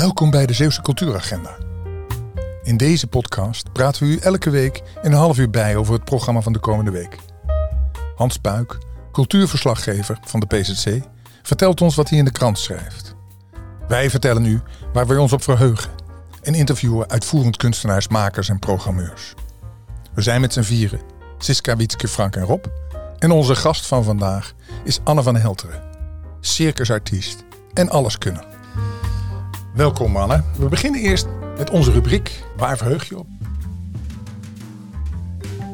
Welkom bij de Zeeuwse Cultuuragenda. In deze podcast praten we u elke week een half uur bij over het programma van de komende week. Hans Puik, cultuurverslaggever van de PZC, vertelt ons wat hij in de krant schrijft. Wij vertellen u waar we ons op verheugen en interviewen uitvoerend kunstenaars, makers en programmeurs. We zijn met z'n vieren, Siska Wietske, Frank en Rob. En onze gast van vandaag is Anne van Helteren, circusartiest en alleskunner. Welkom Anne. We beginnen eerst met onze rubriek Waar verheug je op?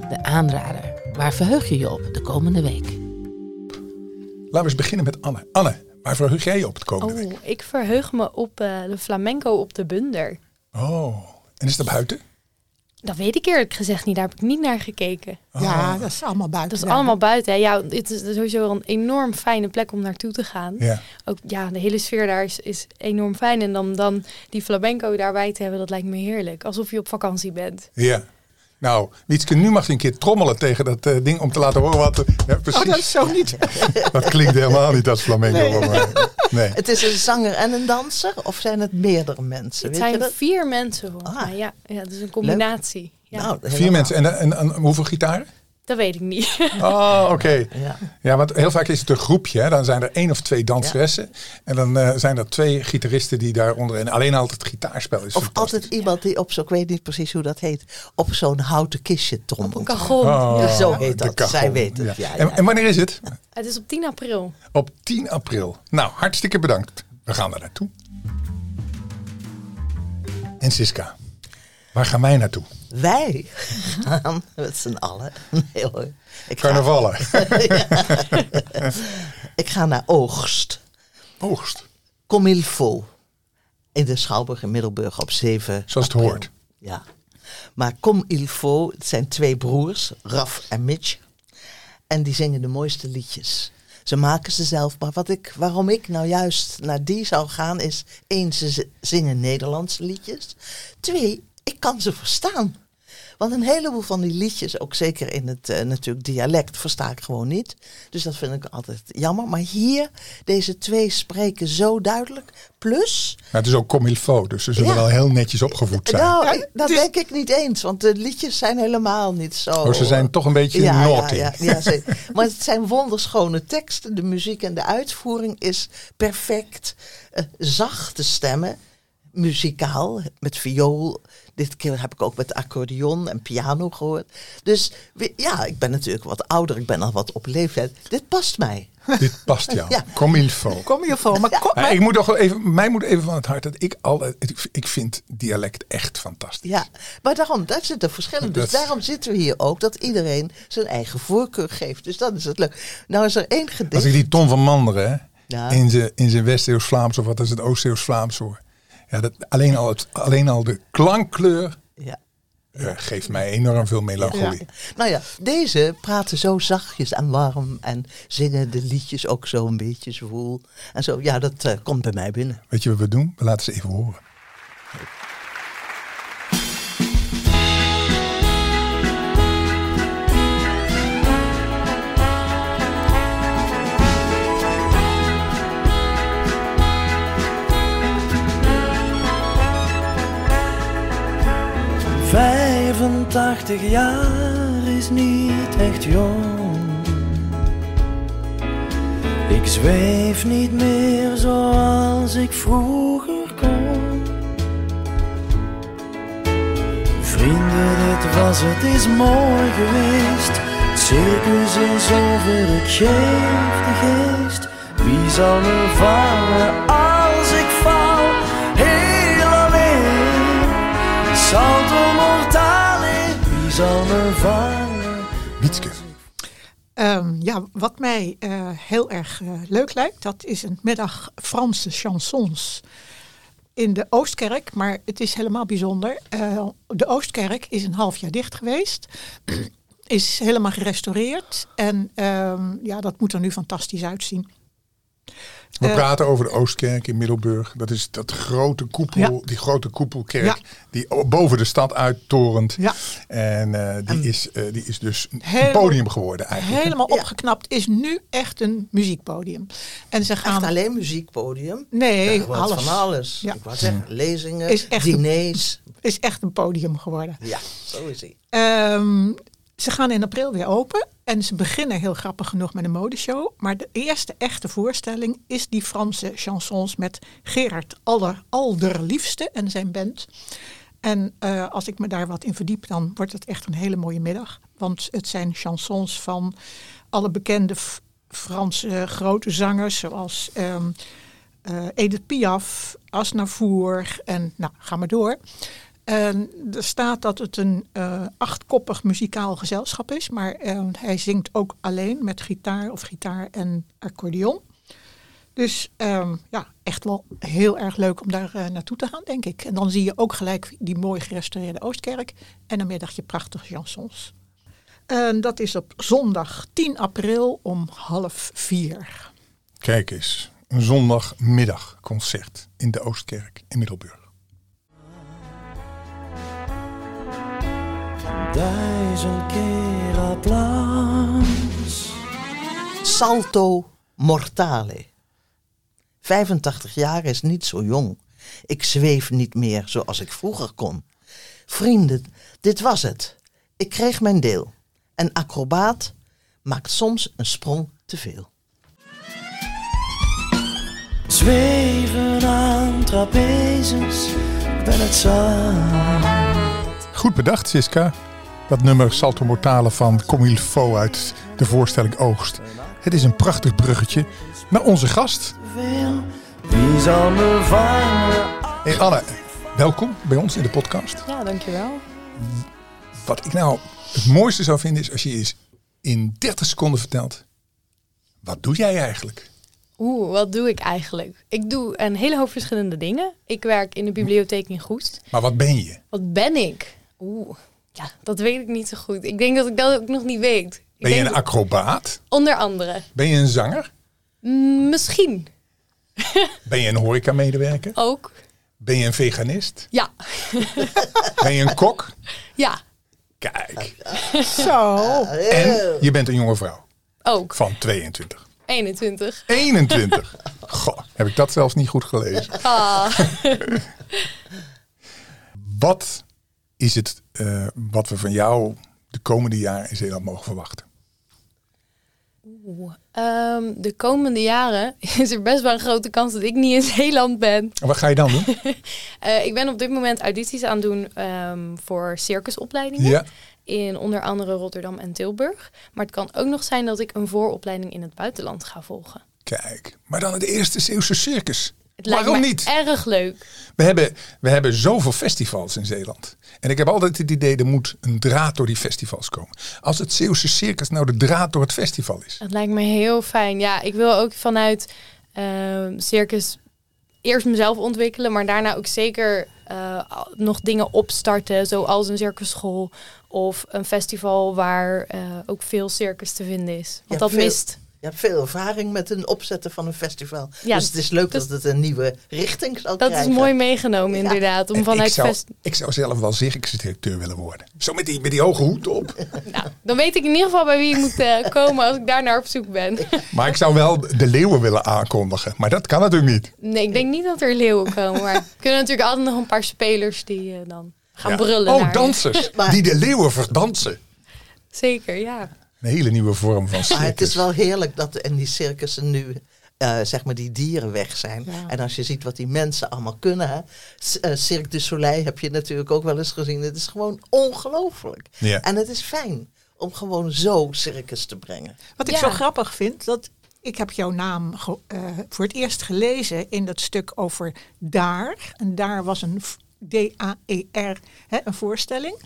De aanrader. Waar verheug je je op de komende week? Laten we eens beginnen met Anne. Anne, waar verheug jij je op de komende Oh, week? ik verheug me op eh, de flamenco op de Bunder. Oh, en is dat buiten? Dat weet ik eerlijk gezegd niet. Daar heb ik niet naar gekeken. Ja, dat is allemaal buiten. Dat is daar. allemaal buiten. Hè. Ja, het is sowieso een enorm fijne plek om naartoe te gaan. Ja. Ook ja, de hele sfeer daar is, is enorm fijn. En dan, dan die flamenco daarbij te hebben, dat lijkt me heerlijk. Alsof je op vakantie bent. Ja. Nou, Wietske, nu mag je een keer trommelen tegen dat eh, ding om te laten horen wat... Ja, precies. Oh, dat is zo niet. Dat klinkt helemaal niet als flamenco. Nee. voor mij. Nee. Het is een zanger en een danser? Of zijn het meerdere mensen? Het Weet je zijn vier mensen volgens Ah. mij. Ja, ja, het is een combinatie. Ja, Nou, Vier mensen. En, en, en hoeveel gitaren? Dat weet ik niet. Oh, oké. Ja. Ja, want heel vaak is het een groepje. Hè? Dan zijn er één of twee danseressen. En dan eh, zijn er twee gitaristen die daaronder... En alleen altijd het gitaarspel is Of altijd iemand die op zo'n, ik weet niet precies hoe dat heet, op zo'n houten kistje Op trommelt. een kagon. Oh, Ja. Zo heet dat. Zij weet het. Ja. Ja, En, en wanneer is het? Het is op 10 april. Op 10 april. Nou, hartstikke bedankt. We gaan er naartoe. En Siska, waar gaan wij naartoe? Wij gaan met z'n allen. Nee hoor. Ik ga, ik ga naar Oogst. Oogst. Comme il faut. In de Schouwburg in Middelburg op 7 Zoals het april. hoort. Ja. Maar Comme il faut, het zijn twee broers, Raf en Mitch. En die zingen de mooiste liedjes. Ze maken ze zelf. Maar wat ik, waarom ik nou juist naar die zou gaan is... één, ze zingen Nederlandse liedjes. Twee, ik kan ze verstaan. Want een heleboel van die liedjes, ook zeker in het eh, natuurlijk dialect, versta ik gewoon niet. Dus dat vind ik altijd jammer. Maar hier, deze twee spreken zo duidelijk. Plus, Nou, het is ook comme il faut, dus ze zullen Ja. wel heel netjes opgevoed zijn. nou, Ja, ik- dat is- denk ik niet eens. Want de liedjes zijn helemaal niet zo... oh, ze zijn toch een beetje ja, naughty. Ja, ja, ja, zeker. maar het zijn wonderschone teksten. De muziek en de uitvoering is perfect. Eh, zachte stemmen, muzikaal, met viool. Dit keer heb ik ook met accordeon en piano gehoord. Dus ja, ik ben natuurlijk wat ouder. Ik ben al wat op leeftijd. Dit past mij. Dit past jou. Ja. Comme il faut. Kom je voor. Maar kom, Maar ik moet toch even, mij moet even van het hart dat ik al, ik, vind dialect echt fantastisch. Ja, maar daarom, daar zitten verschillen. Dus daarom zitten we hier ook, dat iedereen zijn eigen voorkeur geeft. Dus dat is het leuk. Nou is er één gedicht. Als ik die Ton van Manderen in zijn in zijn West-Eeuws-Vlaams of wat is het Oost-Eeuws-Vlaams hoor. Ja, dat, alleen, al het, alleen al de klankkleur Ja. eh, geeft mij enorm veel melancholie. Nou ja, deze praten zo zachtjes en warm en zingen de liedjes ook zo een beetje zwoel. En zo, ja, dat eh, komt bij mij binnen. Weet je wat we doen? We laten ze even horen. Vijfentachtig jaar is niet echt jong. Ik zweef niet meer zoals ik vroeger kon. Vrienden, dit was het, is mooi geweest. Het circus is over, ik geef de geest. Wie zal me vangen als ik val? Heel alleen. Wie zal me vangen? Wietske. Ehm, ja, wat mij eh, heel erg eh, leuk lijkt, dat is een middag Franse chansons in de Oostkerk. Maar het is helemaal bijzonder. Eh, de Oostkerk is een half jaar dicht geweest. is helemaal gerestaureerd. En ehm, ja, dat moet er nu fantastisch uitzien. We Eh, praten over de Oostkerk in Middelburg. Dat is dat grote koepel, Ja. die grote koepelkerk Ja. die boven de stad uittorent. Ja. En eh, die, is, eh, die is dus een podium geworden eigenlijk. Helemaal Ja. opgeknapt. Is nu echt een muziekpodium. En ze gaan... Echt alleen muziekpodium? Nee, alles. van alles. Ja. Ik wou zeggen, lezingen, Is echt een- diners. Is echt een podium geworden. Ja, zo is hij. Ehm, ze gaan in april weer open. En ze beginnen heel grappig genoeg met een modeshow. Maar de eerste echte voorstelling is die Franse chansons met Gerard Alder, Alderliefste en zijn band. En eh, als ik me daar wat in verdiep, dan wordt het echt een hele mooie middag. Want het zijn chansons van alle bekende Franse grote zangers, zoals ehm, eh, Edith Piaf, Asnavour en nou, ga maar door. En er staat dat het een eh, achtkoppig muzikaal gezelschap is, maar eh, hij zingt ook alleen met gitaar of gitaar en accordeon. Dus ehm, ja, echt wel heel erg leuk om daar eh, naartoe te gaan, denk ik. En dan zie je ook gelijk die mooi gerestaureerde Oostkerk en een middagje prachtige chansons. En dat is op zondag 10 april om half vier. Kijk eens, een zondagmiddagconcert in de Oostkerk in Middelburg. Duizend keer applaus. Salto mortale. 85 jaar is niet zo jong. Ik zweef niet meer zoals ik vroeger kon. Vrienden, dit was het. Ik kreeg mijn deel. Een acrobaat maakt soms een sprong te veel. Zweven aan trapezes, ik ben het zat. Goed bedacht, Siska. Dat nummer Salto Mortale van Comme il faut uit de voorstelling Oogst. Het is een prachtig bruggetje naar onze gast. Veel, wie zal me vangen? Hey Anne, welkom bij ons in de podcast. Ja, dankjewel. Wat ik nou het mooiste zou vinden is als je eens in 30 seconden vertelt. Wat doe jij eigenlijk? Oeh, wat doe ik eigenlijk? Ik doe een hele hoop verschillende dingen. Ik werk in de bibliotheek in Goest. Maar wat ben je? Wat ben ik? Oeh, ja, dat weet ik niet zo goed. Ik denk dat ik dat ook nog niet weet. Ik Ben je een acrobaat? Onder andere. Ben je een zanger? Mm, Misschien Ben je een horecamedewerker? ook. Ben je een veganist? Ja, Ben je een kok? ja, Kijk. Zo. En je bent een jonge vrouw ook. van 22. 21. 21. Goh, heb ik dat zelfs niet goed gelezen. Ah. Wat is het eh, wat we van jou de komende jaren in Zeeland mogen verwachten? Oeh, ehm, de komende jaren is er best wel een grote kans dat ik niet in Zeeland ben. En wat ga je dan doen? Eh, ik ben op dit moment audities aan het doen ehm, voor circusopleidingen. Ja. In onder andere Rotterdam en Tilburg. Maar het kan ook nog zijn dat ik een vooropleiding in het buitenland ga volgen. Kijk, maar dan het eerste Zeeuwse circus. Het lijkt Waarom me niet? erg leuk. We hebben, we hebben zoveel festivals in Zeeland. En ik heb altijd het idee, er moet een draad door die festivals komen. Als het Zeeuwse circus nou de draad door het festival is. Het lijkt me heel fijn. Ja, ik wil ook vanuit ehm, circus eerst mezelf ontwikkelen, maar daarna ook zeker eh, nog dingen opstarten, zoals een circusschool of een festival waar eh, ook veel circus te vinden is. Want Ja, dat veel- mist. Je hebt veel ervaring met het opzetten van een festival. Ja, dus het is leuk dus- dat het een nieuwe richting zal Dat krijgen. is mooi meegenomen, inderdaad. Om En vanuit ik, zou, fest. ik zou zelf wel circusdirecteur willen worden. Zo met die, met die hoge hoed op. Nou, dan weet ik in ieder geval bij wie ik moet eh, komen als ik daar naar op zoek ben. Maar ik zou wel de leeuwen willen aankondigen. Maar dat kan natuurlijk niet. Nee, ik denk niet dat er leeuwen komen. Maar er kunnen natuurlijk altijd nog een paar spelers die eh, dan gaan Ja. brullen. Oh, dansers. Maar- Die de leeuwen verdansen. Zeker, ja. Een hele nieuwe vorm van circus. Maar het is wel heerlijk dat in die circussen nu eh, zeg maar die dieren weg zijn. Ja. En als je ziet wat die mensen allemaal kunnen. Hè. Eh, Cirque du Soleil heb je natuurlijk ook wel eens gezien. Het is gewoon ongelooflijk. Ja. En het is fijn om gewoon zo circus te brengen. Wat ik Ja. zo grappig vind, dat ik heb jouw naam eh, voor het eerst gelezen in dat stuk over Daar. En Daar was een D-A-E-R, hè, een voorstelling.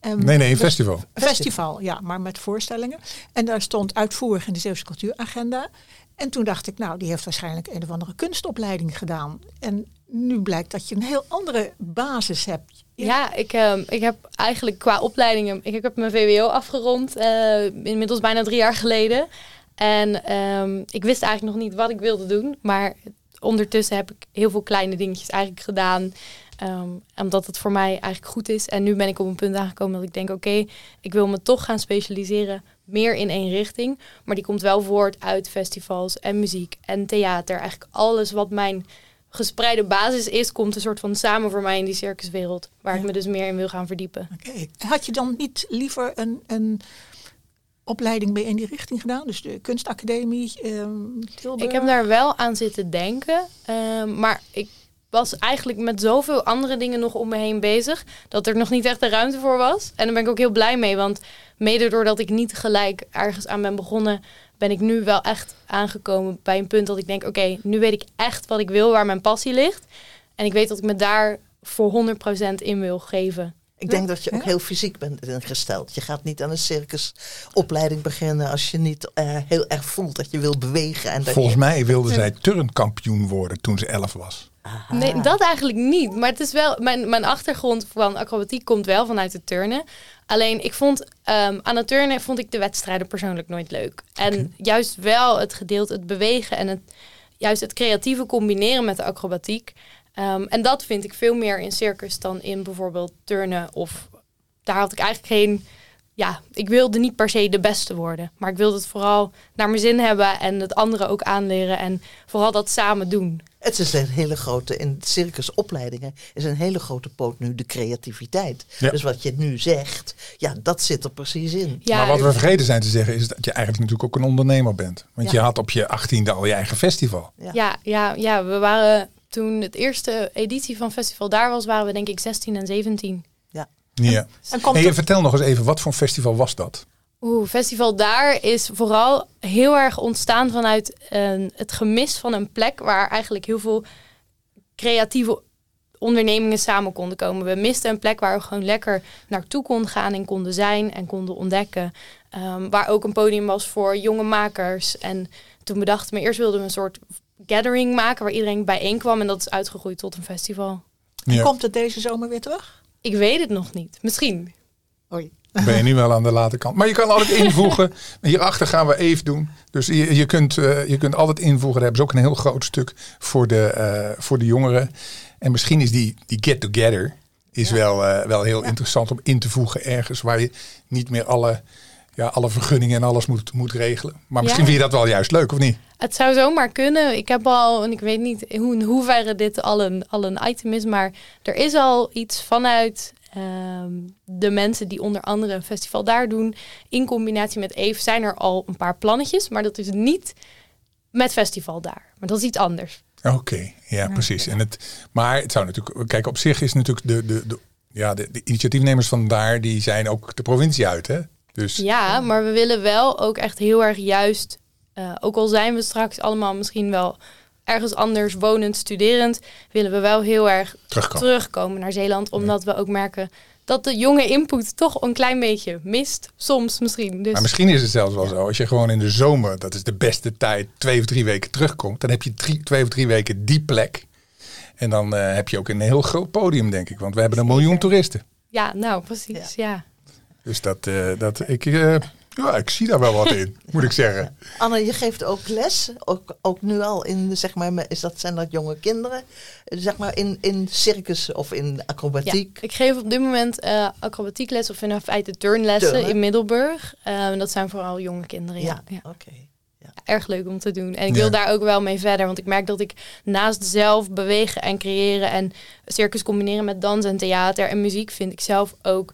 Ehm, Nee, nee, een festival. Festival, ja, maar met voorstellingen. En daar stond uitvoerig in de Zeeuwse cultuuragenda. En toen dacht ik, nou, die heeft waarschijnlijk een of andere kunstopleiding gedaan. En nu blijkt dat je een heel andere basis hebt. Ja, ik, ehm, ik heb eigenlijk qua opleidingen... Ik, ik heb mijn VWO afgerond, eh, inmiddels bijna drie jaar geleden. En ehm, ik wist eigenlijk nog niet wat ik wilde doen. Maar ondertussen heb ik heel veel kleine dingetjes eigenlijk gedaan. Ehm, omdat het voor mij eigenlijk goed is. En nu ben ik op een punt aangekomen dat ik denk: oké, ik wil me toch gaan specialiseren meer in één richting. Maar die komt wel voort uit festivals en muziek en theater. Eigenlijk alles wat mijn gespreide basis is, komt een soort van samen voor mij in die circuswereld. Waar ik me dus meer in wil gaan verdiepen. Oké. Had je dan niet liever een, een opleiding bij in die richting gedaan? Dus de kunstacademie, ehm? Ik heb daar wel aan zitten denken. ehm, maar ik was eigenlijk met zoveel andere dingen nog om me heen bezig. Dat er nog niet echt de ruimte voor was. En daar ben ik ook heel blij mee. Want mede doordat ik niet gelijk ergens aan ben begonnen. Ben ik nu wel echt aangekomen bij een punt dat ik denk: oké, nu weet ik echt wat ik wil, waar mijn passie ligt. En ik weet dat ik me daar voor 100% in wil geven. Ik denk dat je ook heel fysiek bent ingesteld. Je gaat niet aan een circusopleiding beginnen als je niet eh, heel erg voelt dat je wil bewegen. En dat Volgens je, mij wilde zij turnkampioen worden toen ze elf was. Aha. Nee, dat eigenlijk niet. Maar het is wel, mijn, mijn achtergrond van acrobatiek komt wel vanuit het turnen. Alleen ik vond ehm, aan het turnen vond ik de wedstrijden persoonlijk nooit leuk. En juist wel het gedeelte, het bewegen en het juist het creatieve combineren met de acrobatiek. Ehm, en dat vind ik veel meer in circus dan in bijvoorbeeld turnen. Of daar had ik eigenlijk geen. Ja, ik wilde niet per se de beste worden. Maar ik wilde het vooral naar mijn zin hebben en het anderen ook aanleren. En vooral dat samen doen. Het is een hele grote, in circusopleidingen is een hele grote poot nu de creativiteit. Ja. Dus wat je nu zegt, ja, dat zit er precies in. Ja, maar wat we vergeten zijn te zeggen is dat je eigenlijk natuurlijk ook een ondernemer bent. Want Ja. je had op je achttiende al je eigen festival. Ja. Ja, ja, ja, we waren toen het eerste editie van Festival daar was, waren we denk ik 16 en 17. Ja. En komt Hey, er- vertel nog eens even, wat voor een festival was dat? Oeh, Festival daar is vooral heel erg ontstaan vanuit een, het gemis van een plek waar eigenlijk heel veel creatieve ondernemingen samen konden komen. We misten een plek waar we gewoon lekker naartoe konden gaan en konden zijn en konden ontdekken. Ehm, waar ook een podium was voor jonge makers. En toen bedachten we, eerst wilden we een soort gathering maken waar iedereen bijeen kwam. En dat is uitgegroeid tot een festival. Ja. Komt het deze zomer weer terug? Ik weet het nog niet. Misschien. Oei. Ben je nu wel aan de late kant. Maar je kan altijd invoegen. Hierachter gaan we even doen. Dus je, je, kunt, eh, je kunt altijd invoegen. Daar hebben ze ook een heel groot stuk voor de, eh, voor de jongeren. En misschien is die, die get together is wel, eh, wel heel interessant om in te voegen ergens waar je niet meer alle, ja, alle vergunningen en alles moet, moet regelen. Maar misschien Ja. vind je dat wel juist leuk of niet? Het zou zomaar kunnen. Ik heb al, en ik weet niet hoe, in hoeverre dit al een, al een item is, maar er is al iets vanuit ehm, de mensen die onder andere een festival daar doen. In combinatie met Eve zijn er al een paar plannetjes, maar dat is niet met festival daar. Maar dat is iets anders. Oké, ja, precies. En het, maar het zou natuurlijk, kijk, op zich is natuurlijk de, de, de, ja, de, de initiatiefnemers van daar, die zijn ook de provincie uit, hè? Dus Ja, maar we willen wel ook echt heel erg juist, eh, ook al zijn we straks allemaal misschien wel ergens anders wonend, studerend, willen we wel heel erg terugkomen. terugkomen naar Zeeland. Omdat we ook merken dat de jonge input toch een klein beetje mist. Soms misschien. Dus Maar misschien is het zelfs wel zo, als je gewoon in de zomer, dat is de beste tijd, twee of drie weken terugkomt, dan heb je drie, twee of drie weken die plek. En dan eh, heb je ook een heel groot podium, denk ik. Want we hebben een miljoen toeristen. ja, nou precies. Ja. Dus dat, eh, dat ik, eh, ja, ik zie daar wel wat in, moet ik zeggen. Anne, je geeft ook les, ook, ook nu al in, zeg maar, is dat, zijn dat jonge kinderen? Zeg maar in, in circus of in Ja, acrobatiek? ik geef op dit moment eh acrobatiekles of in feite turnlessen Turnen. in Middelburg. Eh, dat zijn vooral jonge kinderen. Ja. Ja. oké. Ja, erg leuk om te doen. En ik Ja. wil daar ook wel mee verder. Want ik merk dat ik naast zelf bewegen en creëren en circus combineren met dans en theater en muziek vind ik zelf ook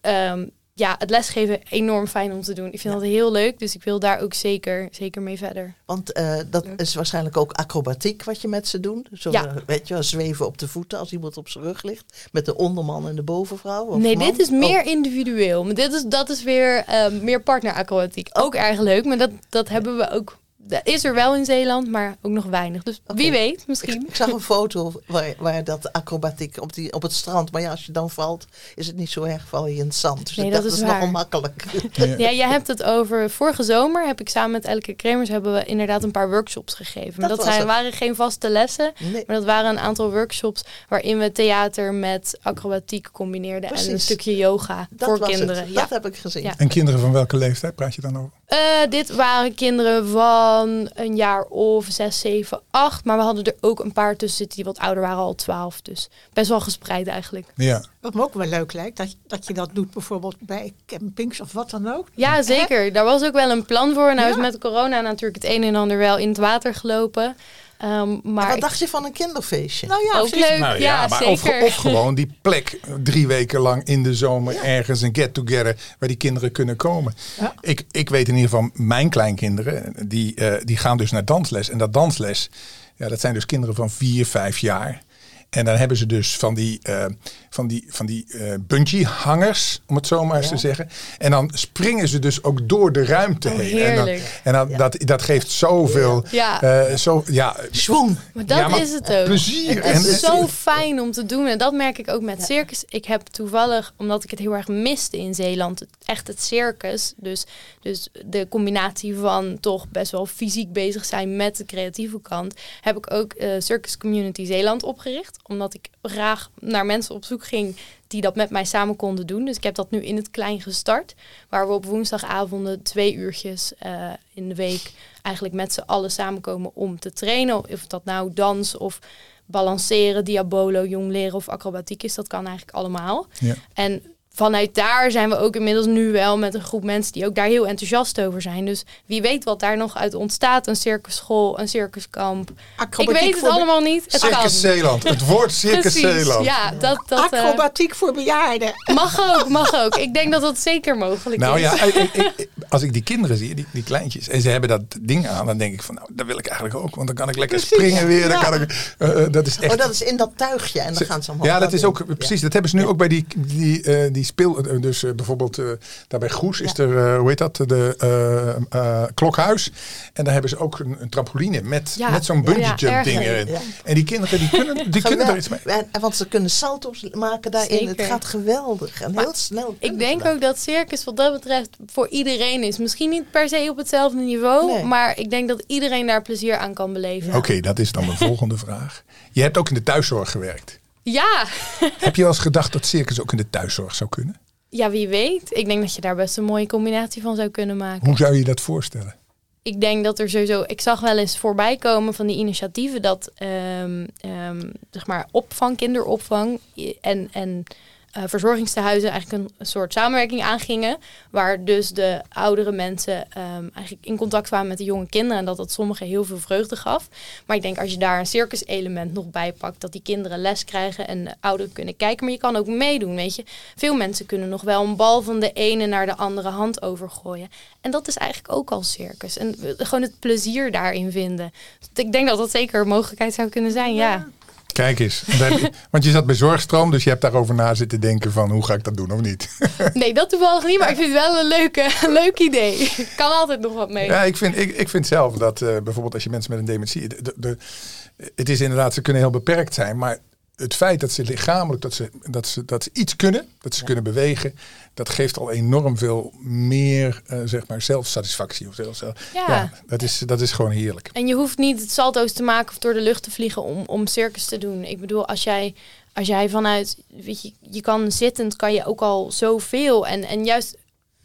ehm, ja, het lesgeven enorm fijn om te doen. Ik vind Ja. dat heel leuk. Dus ik wil daar ook zeker, zeker mee verder. Want eh, dat is waarschijnlijk ook acrobatiek wat je met ze doet. Zo, Ja. eh, Weet je, wel, zweven op de voeten als iemand op zijn rug ligt. Met de onderman en de bovenvrouw. Of nee, man. dit is Oh, meer individueel. Maar dit is, dat is weer ehm, meer partneracrobatiek. Ook erg leuk. Maar dat, dat hebben we ook. Dat is er wel in Zeeland, maar ook nog weinig. Dus wie weet, misschien. ik zag een foto waar, waar dat acrobatiek op, die, op het strand. Maar ja, als je dan valt, is het niet zo erg, val je in het zand. Dus Nee, dat is dat is waar. nogal makkelijk. Ja, jij hebt het over. Vorige zomer heb ik samen met Elke Kremers hebben we inderdaad een paar workshops gegeven. Maar Dat dat, zijn, waren geen vaste lessen. Nee. Maar dat waren een aantal workshops waarin we theater met acrobatiek combineerden. En een stukje yoga Dat voor kinderen. het. Ja. Dat heb ik gezien. Ja. En kinderen van welke leeftijd praat je dan over? Eh, dit waren kinderen van een jaar of zes, zeven, acht. Maar we hadden er ook een paar tussen zitten die wat ouder waren, al twaalf. Dus best wel gespreid eigenlijk. Ja. Wat me ook wel leuk lijkt, dat, dat je dat doet bijvoorbeeld bij campings of wat dan ook. Ja, zeker. Daar was ook wel een plan voor. Nou Ja. is met corona natuurlijk het een en ander wel in het water gelopen. Ehm, maar Wat ik- dacht je van een kinderfeestje? Nou ja, ook leuk. Nou ja, maar of, zeker. of gewoon die plek drie weken lang in de zomer ergens een get-together waar die kinderen kunnen komen. Ja. Ik, ik weet in ieder geval, mijn kleinkinderen, die, eh, die gaan dus naar dansles. En dat dansles, ja, dat zijn dus kinderen van vier, vijf jaar. En dan hebben ze dus van die, eh, van die, van die eh bungee hangers, om het zo maar eens te zeggen. En dan springen ze dus ook door de ruimte Oh, heen. En, dan, heerlijk. en dan, dat, dat geeft zoveel, Ja. eh, zo, ja, Schwung. Maar dat Ja, maar is het ook. plezier. Het is zo fijn om te doen. En dat merk ik ook met circus. Ik heb toevallig, omdat ik het heel erg miste in Zeeland, het, echt het circus. Dus, dus de combinatie van toch best wel fysiek bezig zijn met de creatieve kant. Heb ik ook eh, Circus Community Zeeland opgericht. Omdat ik graag naar mensen op zoek ging die dat met mij samen konden doen. Dus ik heb dat nu in het klein gestart. Waar we op woensdagavonden twee uurtjes eh, in de week eigenlijk met z'n allen samenkomen om te trainen. Of dat nou dans of balanceren, diabolo, jong leren of acrobatiek is. Dat kan eigenlijk allemaal. Ja. En vanuit daar zijn we ook inmiddels nu wel met een groep mensen die ook daar heel enthousiast over zijn. Dus wie weet wat daar nog uit ontstaat. Een circusschool, een circuskamp. Ik weet het voor allemaal niet. Het kan. Circus Zeeland. Het woord Circus Precies. Zeeland. Ja, dat, dat eh, Acrobatiek voor bejaarden. mag ook, mag ook. Ik denk dat dat zeker mogelijk Nou is. ja, ik- ik- ik- als ik die kinderen zie, die, die kleintjes, en ze hebben dat ding aan, dan denk ik van, nou, dat wil ik eigenlijk ook. Want dan kan ik lekker Precies, springen weer. Dan ja. kan ik, eh, eh, dat is echt... Oh, dat is in dat tuigje en dan gaan ze omhoog. ja, dat is ook precies. Dat hebben ze nu ook bij die, die, eh, die speel. eh, Dus eh, bijvoorbeeld eh, daar bij Goes is er, eh, hoe heet dat, de eh, eh, klokhuis. En daar hebben ze ook een, een trampoline met, Ja, met zo'n bungee ja, jump ding erin. Ja. En die kinderen die kunnen, die kunnen er iets mee. En, want ze kunnen salto's maken daarin. Zeker. Het gaat geweldig en heel snel. Ik denk ook dat circus wat dat betreft voor iedereen is. Misschien niet per se op hetzelfde niveau, Nee. maar ik denk dat iedereen daar plezier aan kan beleven. Oké, dat is dan mijn volgende vraag. Je hebt ook in de thuiszorg gewerkt. Ja. Heb je wel eens gedacht dat circus ook in de thuiszorg zou kunnen? ja, wie weet. Ik denk dat je daar best een mooie combinatie van zou kunnen maken. Hoe zou je dat voorstellen? Ik denk dat er sowieso. Ik zag wel eens voorbij komen van die initiatieven dat ehm, ehm, zeg maar opvang, kinderopvang en, en eh, verzorgingstehuizen eigenlijk een, soort samenwerking aangingen. Waar dus de oudere mensen ehm, eigenlijk in contact kwamen met de jonge kinderen. En dat dat sommigen heel veel vreugde gaf. Maar ik denk als je daar een circus-element nog bij pakt, dat die kinderen les krijgen en de ouderen kunnen kijken. Maar je kan ook meedoen, weet je. Veel mensen kunnen nog wel een bal van de ene naar de andere hand overgooien. En dat is eigenlijk ook al circus. En gewoon het plezier daarin vinden. Ik denk dat dat zeker een mogelijkheid zou kunnen zijn, ja. Kijk eens. Want je zat bij Zorgstroom, dus je hebt daarover na zitten denken van hoe ga ik dat doen of niet. Nee, dat toevallig niet, maar ik vind het wel een, leuke, leuk idee. kan altijd nog wat mee. Ja, ik vind, ik, ik vind zelf dat eh, bijvoorbeeld als je mensen met een dementie... De, de, de- het is inderdaad, ze kunnen heel beperkt zijn, maar het feit dat ze lichamelijk, dat ze, dat ze, dat ze iets kunnen, dat ze kunnen bewegen, dat geeft al enorm veel meer, eh, zeg maar, zelfsatisfactie. Of zelfs, Ja. dat, is, dat is gewoon heerlijk. En je hoeft niet het salto's te maken of door de lucht te vliegen om, om circus te doen. Ik bedoel, als jij, als jij vanuit, weet je, je kan zittend, kan je ook al zoveel. En, en juist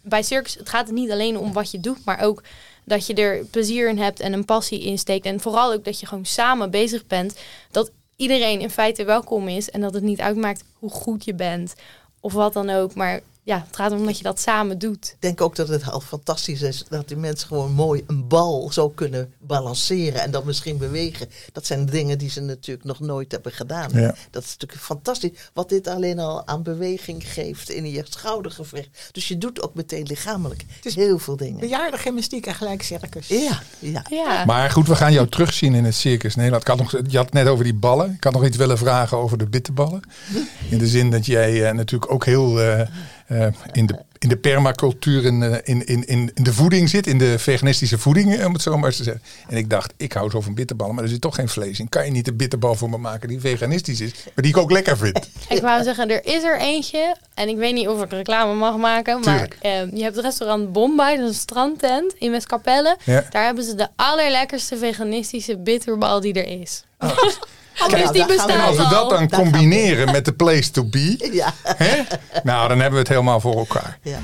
bij circus, het gaat niet alleen om wat je doet, maar ook dat je er plezier in hebt en een passie in steekt. En vooral ook dat je gewoon samen bezig bent. Dat iedereen in feite welkom is en dat het niet uitmaakt hoe goed je bent of wat dan ook. Maar ja, het gaat om dat je dat samen doet. Ik denk ook dat het al fantastisch is dat die mensen gewoon mooi een bal zo kunnen balanceren en dan misschien bewegen. Dat zijn dingen die ze natuurlijk nog nooit hebben gedaan. Ja. Dat is natuurlijk fantastisch. Wat dit alleen al aan beweging geeft in je schoudergewricht. Dus je doet ook meteen lichamelijk is heel veel dingen. Bejaarden, gymnastiek en gelijk circus. Ja, ja. Ja. Maar goed, we gaan jou terugzien in het Circus Nederland. Ik had nog, je had het net over die ballen. Ik had nog iets willen vragen over de bitterballen. In de zin dat jij eh, natuurlijk ook heel eh, eh, in, de, in de permacultuur, in, eh, in, in, in in de voeding zit. In de veganistische voeding, eh, om het zo maar eens te zeggen. En ik dacht, ik hou zo van bitterballen, maar er zit toch geen vlees in. Kan je niet een bitterbal voor me maken die veganistisch is, maar die ik ook lekker vind? Ik wou zeggen, er is er eentje. En ik weet niet of ik reclame mag maken. Maar je hebt het restaurant Bombay, dat is een strandtent in Westkapelle. Ja. Daar hebben ze de allerlekkerste veganistische bitterbal die er is. Oh. Oh, Kijk, dus die bestaat en als we dat dan combineren met de place to be, ja. hè? nou dan hebben we het helemaal voor elkaar. Ja.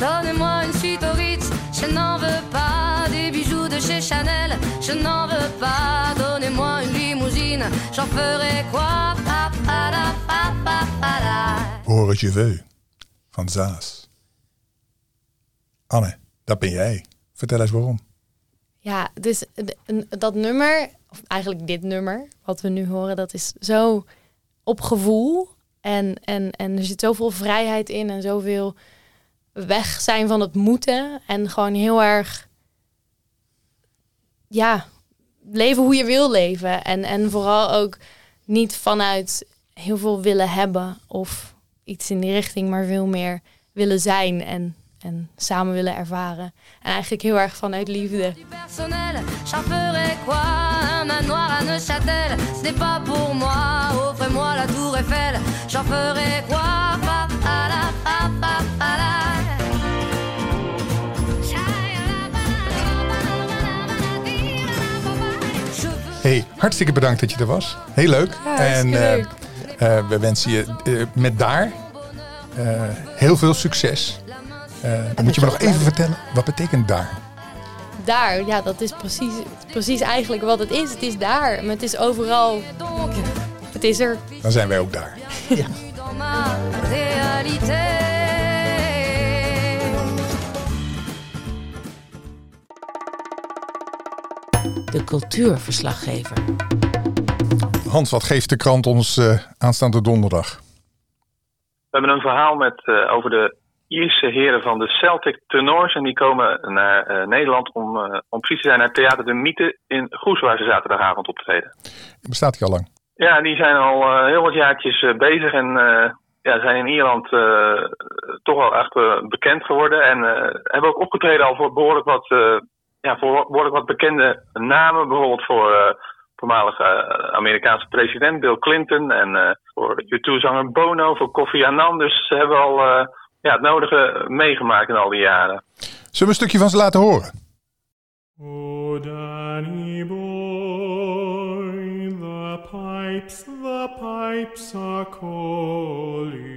Donnez-moi une suite au Ritz, je n'en veux pas. Des bijoux de chez Chanel, je n'en veux pas. Donnez-moi une limousine, j'en ferai quoi pa, pa, da, pa, pa, pa, da. Hoor het je veux. Van Zaas. Anne, dat ben jij. Vertel eens waarom. Ja, dus dat nummer, of eigenlijk dit nummer, wat we nu horen, dat is zo op gevoel. En, en, en er zit zoveel vrijheid in en zoveel weg zijn van het moeten. En gewoon heel erg, ja, leven hoe je wil leven. En, en vooral ook niet vanuit heel veel willen hebben of iets in die richting, maar veel meer willen zijn en, en samen willen ervaren. En eigenlijk heel erg vanuit liefde. Hey, hartstikke bedankt dat je er was. Heel leuk. Ja, en eh, leuk. eh, we wensen je eh, met daar eh, heel veel succes. Eh, dan moet je me nog even vertellen, wat betekent daar? Daar, ja, dat is precies, precies eigenlijk wat het is. Het is daar, maar het is overal. Het is er. Dan zijn wij ook daar. dans De cultuurverslaggever. Hans, wat geeft de krant ons eh, aanstaande donderdag? We hebben een verhaal met, eh, over de Ierse heren van de Celtic Tenors. En die komen naar eh, Nederland om, eh, om precies te zijn naar Theater de Mythe in Goes, waar ze zaterdagavond optreden. Bestaat die al lang? Ja, die zijn al eh, heel wat jaartjes eh, bezig en eh, ja, zijn in Ierland eh, toch wel echt bekend geworden. En eh, hebben ook opgetreden al voor behoorlijk wat, eh, ja, voor behoorlijk wat bekende namen. Bijvoorbeeld voor eh voormalige eh, Amerikaanse president Bill Clinton en eh, voor U2-zanger Bono, voor Kofi Annan. Dus ze hebben al eh, ja, het nodige meegemaakt in al die jaren. Zullen we een stukje van ze laten horen? Oh, Danny boy, the pipes, the pipes are calling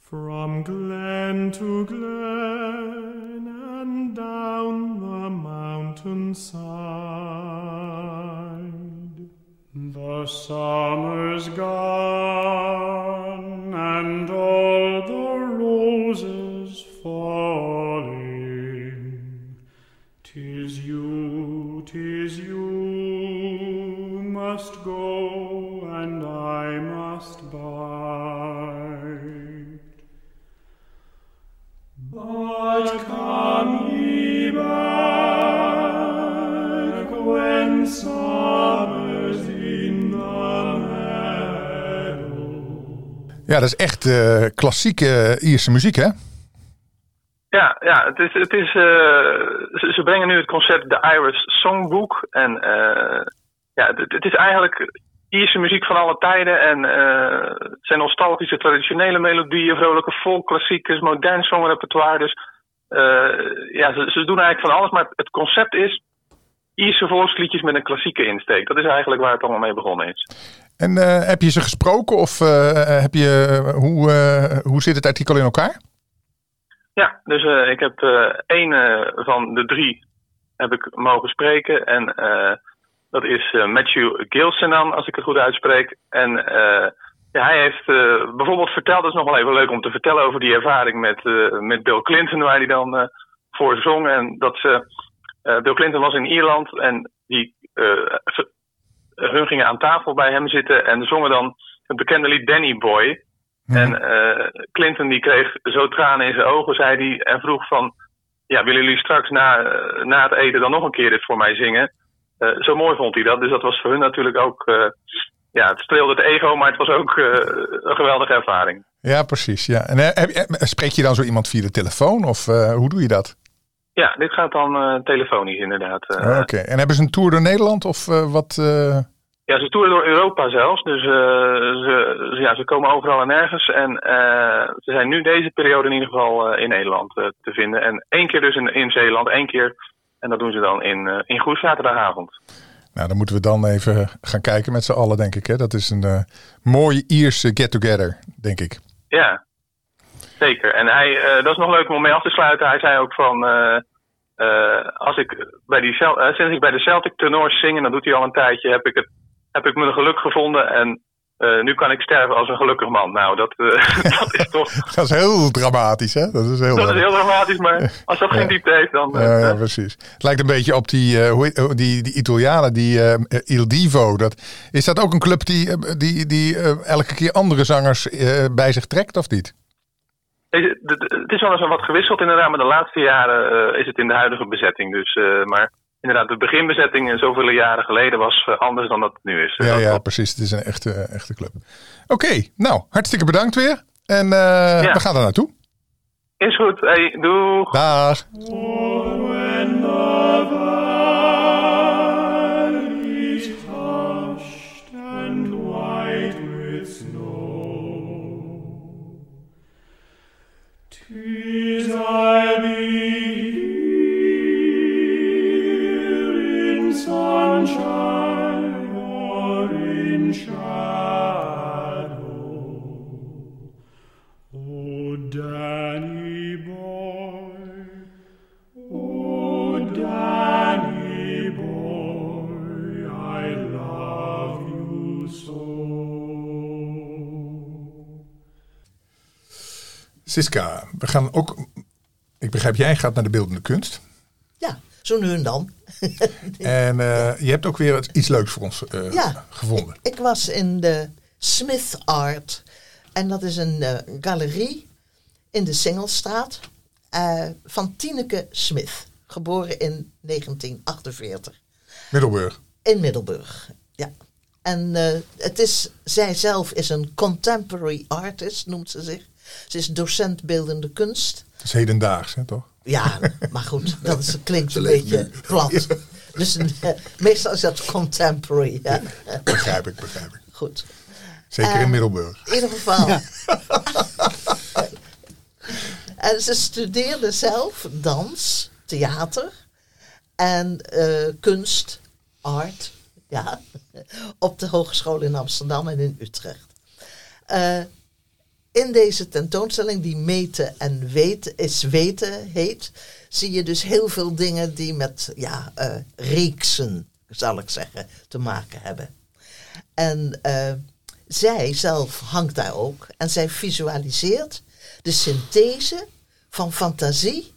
from glen to glen down the mountainside. The summer's gone and all the roses falling. Tis you, tis you must go, and I must bide. But come Ja, dat is echt eh, klassieke Ierse muziek, hè? Ja, ja het is, het is, eh, ze, brengen nu het concept The Irish Songbook. En eh, ja, het, is eigenlijk Ierse muziek van alle tijden. En eh, het zijn nostalgische, traditionele melodieën, vrolijke folkklassiekers, modern songrepertoire. Dus eh, ja, ze, ze doen eigenlijk van alles. Maar het concept is Ierse volksliedjes met een klassieke insteek. Dat is eigenlijk waar het allemaal mee begonnen is. En eh, heb je ze gesproken of eh, heb je, hoe, eh, hoe zit het artikel in elkaar? Ja, dus eh, ik heb eh één eh, van de drie heb ik mogen spreken. En eh, dat is eh, Matthew Gilsenan, als ik het goed uitspreek. En eh, ja, hij heeft eh, bijvoorbeeld verteld, dat is nog wel even leuk om te vertellen over die ervaring met, eh, met Bill Clinton, waar hij dan eh, voor zong. En dat ze, eh, Bill Clinton was in Ierland en die, eh, hun gingen aan tafel bij hem zitten en zongen dan het bekende lied Danny Boy. En eh, Clinton die kreeg zo tranen in zijn ogen, zei hij, en vroeg van, ja, willen jullie straks na, eh, na het eten dan nog een keer dit voor mij zingen? Eh, zo mooi vond hij dat, dus dat was voor hun natuurlijk ook, eh, ja, het streelde het ego, maar het was ook eh, een geweldige ervaring. Ja, precies. Ja. En eh, spreek je dan zo iemand via de telefoon of eh, hoe doe je dat? Ja, dit gaat dan eh, telefonisch inderdaad. eh. Oké. En hebben ze een tour door Nederland of eh, wat? Ja, ze toeren door Europa zelfs. Dus ze, ze- ja, ze komen overal en nergens. En ze zijn nu deze periode in ieder geval in Nederland te vinden. En één keer dus in, in Zeeland, één keer. En dat doen ze dan in, in Goes zaterdagavond. Nou, dan moeten we dan even gaan kijken met z'n allen, denk ik. Hè? Dat is een mooie Ierse get-together, denk ik. Ja, zeker. En hij, eh, dat is nog leuk om mee af te sluiten. Hij zei ook van... eh, eh, als ik bij die, sinds ik bij de Celtic tenors zing, en dat doet hij al een tijdje, heb ik, het, heb ik mijn geluk gevonden. En nu kan ik sterven als een gelukkig man. Nou, dat, dat is toch Dat is heel dramatisch, hè? Dat is heel dat is dramatisch. heel dramatisch. Maar als dat geen diepte heeft, dan... Ja, ja, precies. Het lijkt een beetje op die, hoe die, die Italianen, die Il Divo. Dat, is dat ook een club die, die, die elke keer andere zangers bij zich trekt, of niet? Het- is wel eens wat gewisseld inderdaad, maar de laatste jaren eh, is het in de huidige bezetting. Dus, eh, maar inderdaad, de beginbezetting eh, zoveel jaren geleden was eh, anders dan dat het nu is. Ja, ja, precies. Het is een echte, echte club. Oké, nou, hartstikke bedankt weer. En eh, Ja. we gaan er naartoe. Is goed. Hey, doeg. Dag. Siska, we gaan ook... Ik begrijp, jij gaat naar de beeldende kunst. Ja, zo nu en dan. En eh, je hebt ook weer iets leuks voor ons eh, Ja. gevonden. Ik was in de Smith Art. En dat is een eh, galerie in de Singelstraat. van Tineke Smith. Geboren in 1948. Middelburg. In Middelburg, ja. En het is, zij zelf is een contemporary artist, noemt ze zich. Ze is docent beeldende kunst. Dat is hedendaags, hè, toch? Ja, maar goed, dat is, klinkt een beetje plat. Dus eh, meestal is dat contemporary. Ja. Begrijp ik, begrijp ik. Goed. Zeker Eh, in Middelburg. In ieder geval. en ze studeerde zelf dans, theater en eh, kunst, art, ja, op de Hogeschool in Amsterdam en in Utrecht. Eh, in deze tentoonstelling, die Meten en Weten is Weten heet, zie je dus heel veel dingen die met ja, eh, reeksen, zal ik zeggen, te maken hebben. En eh, zij zelf hangt daar ook en zij visualiseert de synthese van fantasie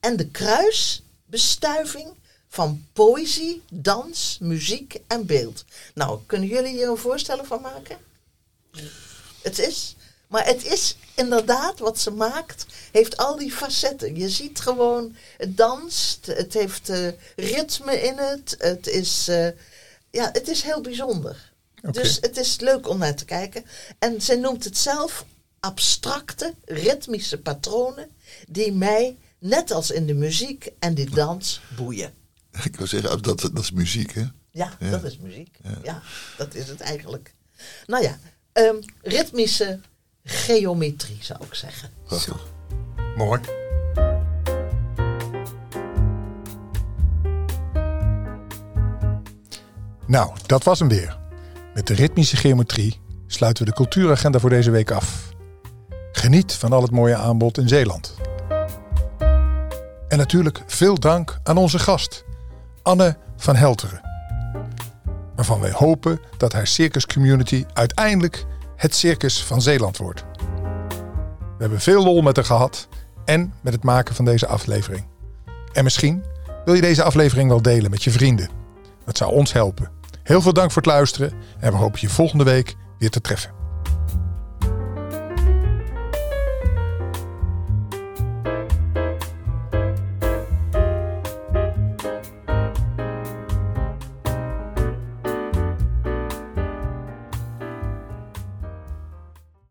en de kruisbestuiving van poëzie, dans, muziek en beeld. Nou, kunnen jullie hier een voorstelling van maken? Het is, maar het is inderdaad wat ze maakt, heeft al die facetten. Je ziet gewoon, het danst, het heeft eh, ritme in het, het is, eh, ja, het is heel bijzonder. Dus het is leuk om naar te kijken. En zij noemt het zelf abstracte, ritmische patronen die mij, net als in de muziek en die dans, boeien. Ik wil zeggen, dat, dat is muziek, hè? Ja, Ja. dat is muziek. Ja. dat is het eigenlijk. Nou ja, ehm, ritmische geometrie zou ik zeggen. Prachtig. Mooi. Nou, dat was hem weer. Met de ritmische geometrie sluiten we de cultuuragenda voor deze week af. Geniet van al het mooie aanbod in Zeeland. En natuurlijk veel dank aan onze gast, Anne van Helteren. Waarvan wij hopen dat haar circus community uiteindelijk het circus van Zeeland wordt. We hebben veel lol met haar gehad en met het maken van deze aflevering. En misschien wil je deze aflevering wel delen met je vrienden. Dat zou ons helpen. Heel veel dank voor het luisteren en we hopen je volgende week weer te treffen.